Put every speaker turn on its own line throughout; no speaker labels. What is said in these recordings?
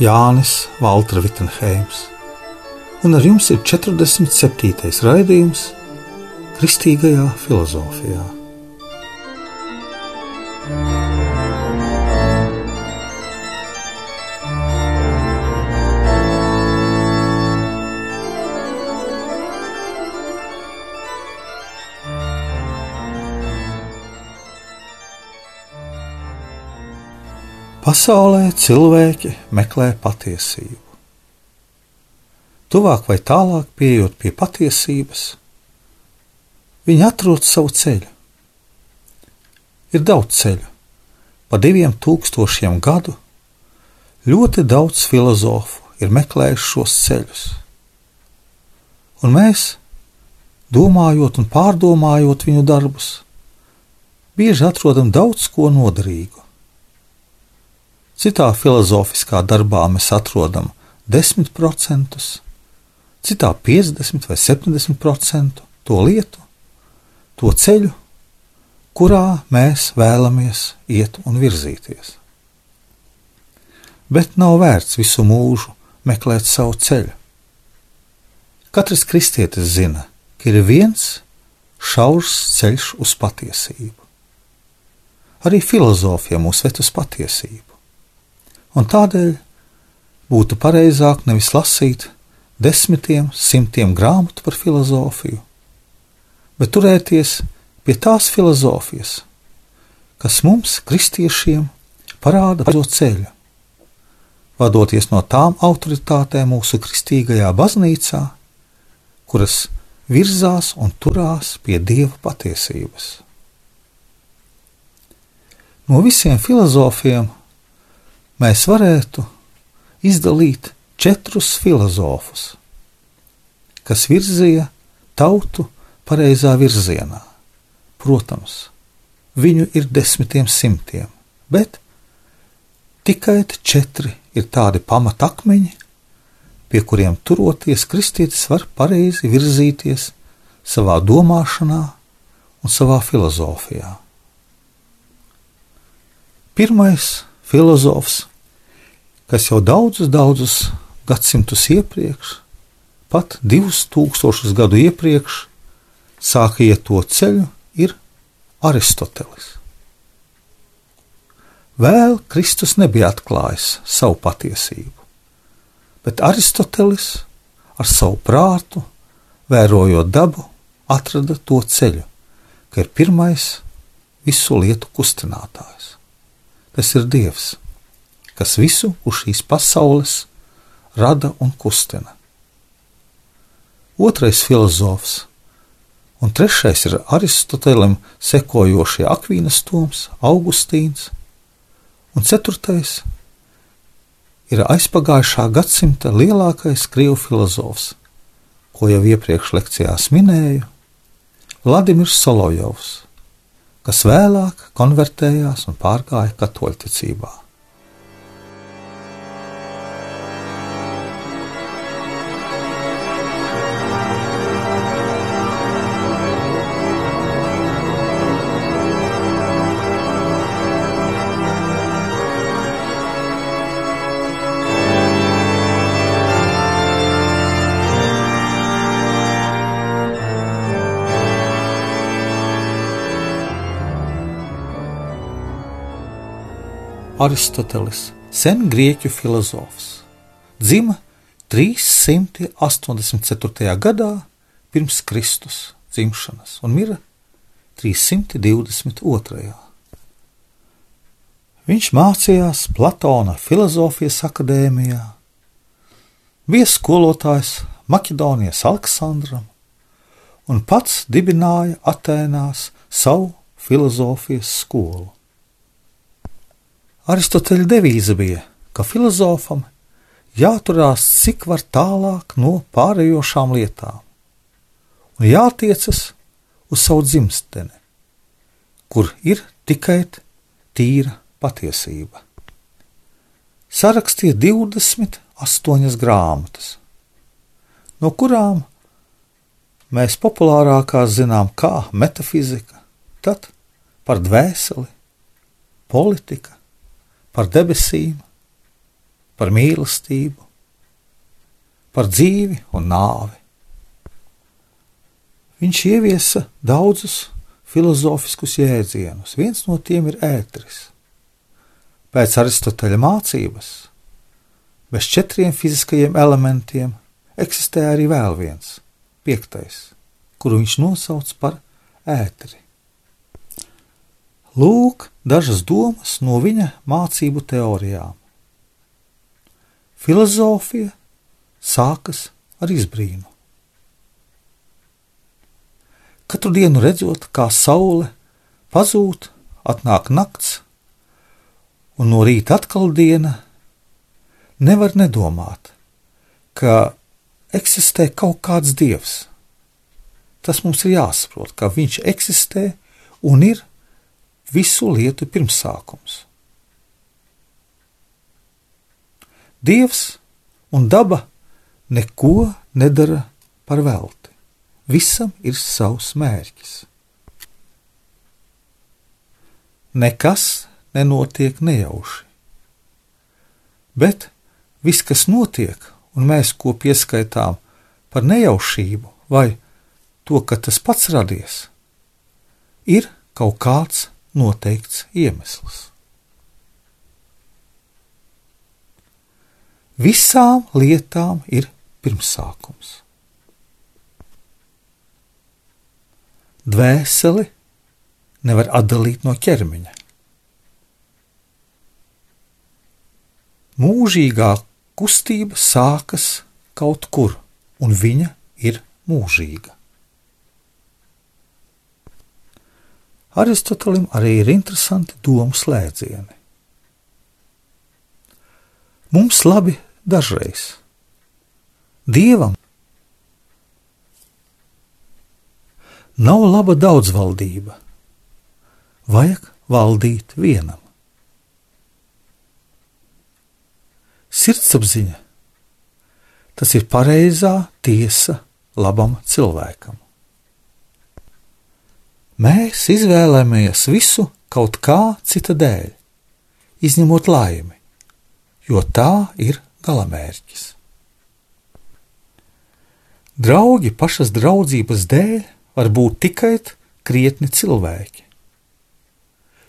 Jānis Valtra Vitsenheims, un ar jums ir 47. raidījums Kristīgajā filozofijā. Pasaulē cilvēki meklē patiesību. Tuvāk vai tālāk pieejot pie patiesības, viņi atrod savu ceļu. Ir daudz ceļu, pa diviem tūkstošiem gadu ļoti daudz filozofu ir meklējuši šos ceļus. Un mēs, domājot un pārdomājot viņu darbus, bieži atrodam daudz ko noderīgu. Citā filozofiskā darbā mēs atrodam 10%, citā 50 vai 70% to lietu, to ceļu, kurā mēs vēlamies iet un virzīties. Bet nav vērts visu mūžu meklēt savu ceļu. Katrs kristietis zina, ka ir viens šaurs ceļš uz patiesību. Arī filozofija mūs ved uz patiesību un tādēļ būtu pareizāk nevis lasīt desmitiem, simtiem grāmatu par filozofiju, bet turēties pie tās filozofijas, kas mums, kristiešiem, parāda pareizo ceļu, vadoties no tām autoritātēm mūsu kristīgajā baznīcā, kuras virzās un turās pie dieva patiesības. No visiem filozofiem mēs varētu izdalīt četrus filozofus, kas virzīja tautu pareizā virzienā. Protams, viņu ir desmitiem simtiem, bet tikai četri ir tādi pamatakmeņi, pie kuriem turoties kristietis var pareizi virzīties savā domāšanā un savā filozofijā. Pirmais filozofs kas jau daudzus, daudzus gadsimtus iepriekš, pat divus tūkstošus gadu iepriekš, sāka iet to ceļu, ir Aristotelis. Vēl Kristus nebija atklājis savu patiesību, bet Aristotelis ar savu prātu, vērojot dabu, atrada to ceļu, ka ir pirmais visu lietu kustinātājs. Tas ir Dievs kas visu uz šīs pasaules rada un kustina. Otrais filozofs un trešais ir Aristotelim sekojošie Akvīnas Toms, Augustīns, un ceturtais ir aizpagājušā gadsimta lielākais krievu filozofs, ko jau iepriekš lekcijās minēju, Vladimirs Solovjovs, kas vēlāk konvertējās un pārgāja katoļticībā. Aristotelis, sen grieķu filozofs, dzima 384. gadā pirms Kristus dzimšanas un mira 322. Viņš mācījās Platona filozofijas akadēmijā, bija skolotājs Maķedonijas Aleksandram un pats dibināja Atēnās savu filozofijas skolu. Aristoteļa devīze bija, ka filozofam jāturās cik var tālāk no pārējošām lietām, un jātiecas uz savu dzimsteni, kur ir tikai tīra patiesība. Sarakstīja 28 grāmatas, no kurām mēs populārākās zinām kā metafizika, tad par dvēseli, politika, par debesīm, par mīlestību, par dzīvi un nāvi. Viņš ieviesa daudzus filozofiskus jēdzienus. Viens no tiem ir ētris. Pēc Aristoteļa mācības, bez četriem fiziskajiem elementiem, eksistē arī vēl viens, piektais, kuru viņš nosauc par ētri. Lūk, dažas domas no viņa mācību teorijām. Filozofija sākas ar izbrīnu. Katru dienu redzot, kā saule pazūd, atnāk nakts, un no rīta atkal diena, nevar nedomāt, ka eksistē kaut kāds dievs. Tas mums ir jāsaprot, ka viņš eksistē un ir visu lietu pirmsākums. Dievs un daba neko nedara par velti. Visam ir savs mērķis. Nekas nenotiek nejauši. Bet viss, kas notiek, un mēs ko pieskaitām par nejaušību vai to, ka tas pats radies, ir kaut kāds noteikts iemesls. Visām lietām ir pirmsākums. Dvēseli nevar atdalīt no ķermeņa. Mūžīgā kustība sākas kaut kur, un viņa ir mūžīga. Aristotelim arī ir interesanti domu slēdzieni. Mums labi dažreiz. Dievam nav laba daudzvaldība. Vajag valdīt vienam. Sirdsapziņa tas ir pareizā tiesa labam cilvēkam. Mēs izvēlamies visu kaut kā cita dēļ, izņemot laimi, jo tā ir galamērķis. Draugi pašas draudzības dēļ var būt tikai krietni cilvēki,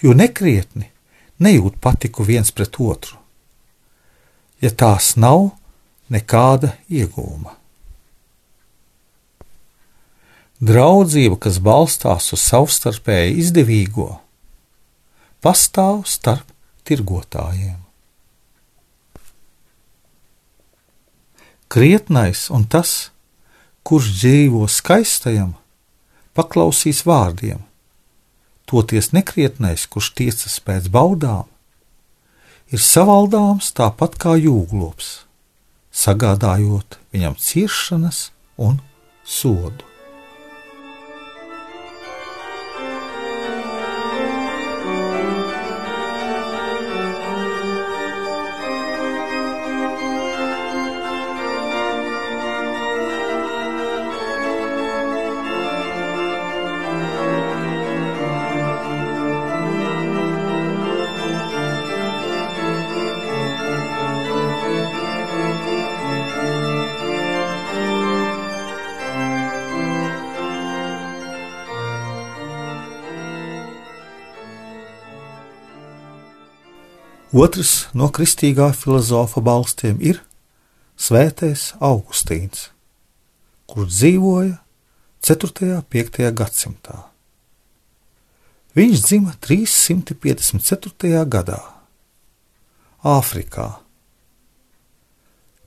jo nekrietni nejūt patiku viens pret otru, ja tās nav nekāda iegūma. Draudzība, kas balstās uz savstarpēji izdevīgo, pastāv starp tirgotājiem. Krietnais un tas, kurš dzīvo skaistajam, paklausīs vārdiem, toties nekrietnais, kurš tiecas pēc baudām, ir savaldāms tāpat kā jūglops, sagādājot viņam ciešanas un sodu. Otrs no kristīgā filozofa balstiem ir Svētais Augustīns, kurš dzīvoja 4. un 5. gadsimtā. Viņš dzima 354. gadā Āfrikā.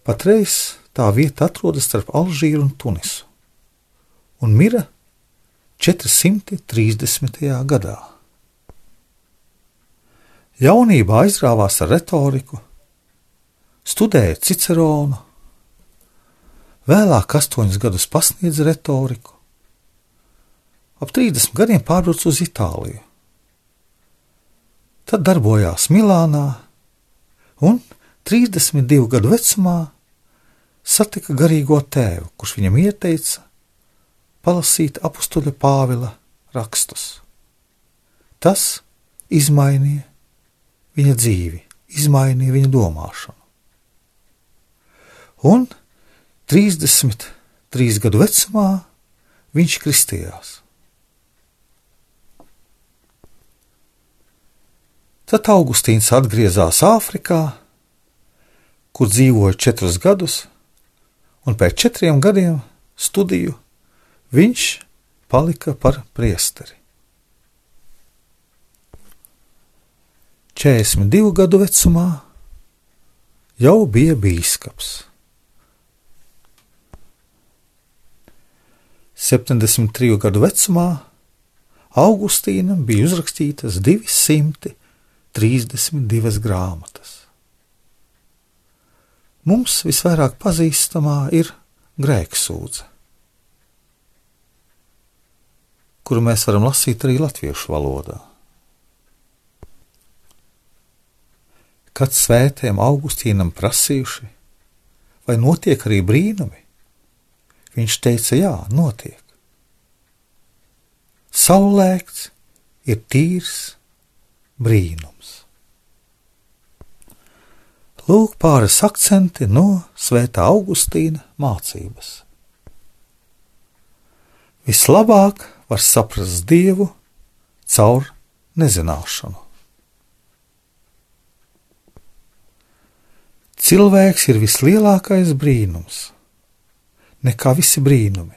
Patreiz tā vieta atrodas starp Alžīru un Tunisu, un mira 430. gadā. Jaunībā aizrāvās ar retoriku, studēja Ciceronu, vēlāk astoņus gadus pasniedza retoriku, ap 30 gadiem pārbrauca uz Itāliju. Tad darbojās Milānā un 32 gadu vecumā satika garīgo tēvu, kurš viņam ieteica palasīt apstuļa Pāvila rakstus. Tas izmainīja viņa dzīvi, izmainīja viņa domāšanu. Un 33 gadu vecumā viņš kristījās. Tad Augustīns atgriezās Āfrikā, kur dzīvoja četrus gadus, un pēc četriem gadiem studiju viņš palika par priesteri. 42 gadu vecumā jau bija bīskaps. 73 gadu vecumā Augustīnam bija uzrakstītas 232 grāmatas. Mums visvairāk pazīstamā ir grēksūdze, kuru mēs varam lasīt arī latviešu valodā. Kad svētiem Augustīnam prasījuši, vai notiek arī brīnumi, viņš teica, jā, notiek. Saulēkts ir tīrs brīnums. Lūk, pāris akcenti no Svētā Augustīna mācības. Vislabāk var saprast Dievu caur nezināšanu. Cilvēks ir vislielākais brīnums, nekā visi brīnumi,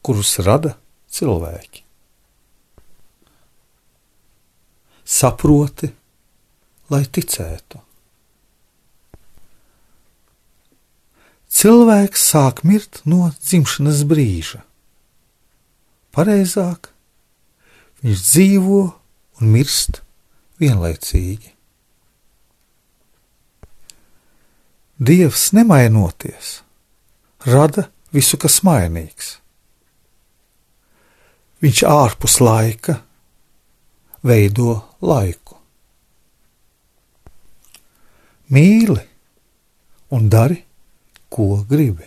kurus rada cilvēki. Saproti, lai ticētu. Cilvēks sāk mirt no dzimšanas brīža. Pareizāk, viņš dzīvo un mirst vienlaicīgi. Dievs nemainoties, rada visu, kas mainīgs. Viņš ārpus laika veido laiku. Mīli un dari, ko gribi.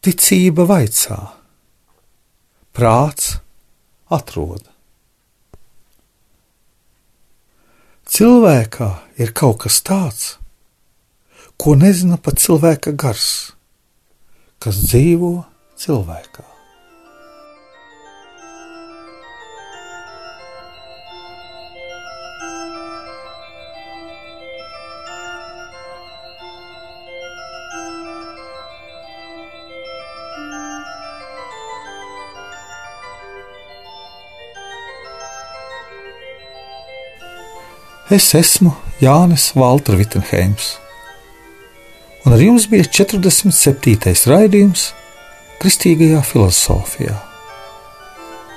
Ticība vaicā, prāts atrod. Cilvēkā ir kaut kas tāds, ko nezina pat cilvēka gars, kas dzīvo cilvēkā. Es esmu Jānis Valtra Vitsenheims, un ar jums bija 47. raidījums Kristīgajā filozofijā.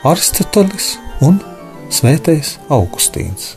Aristotelis un Svētais Augustīns.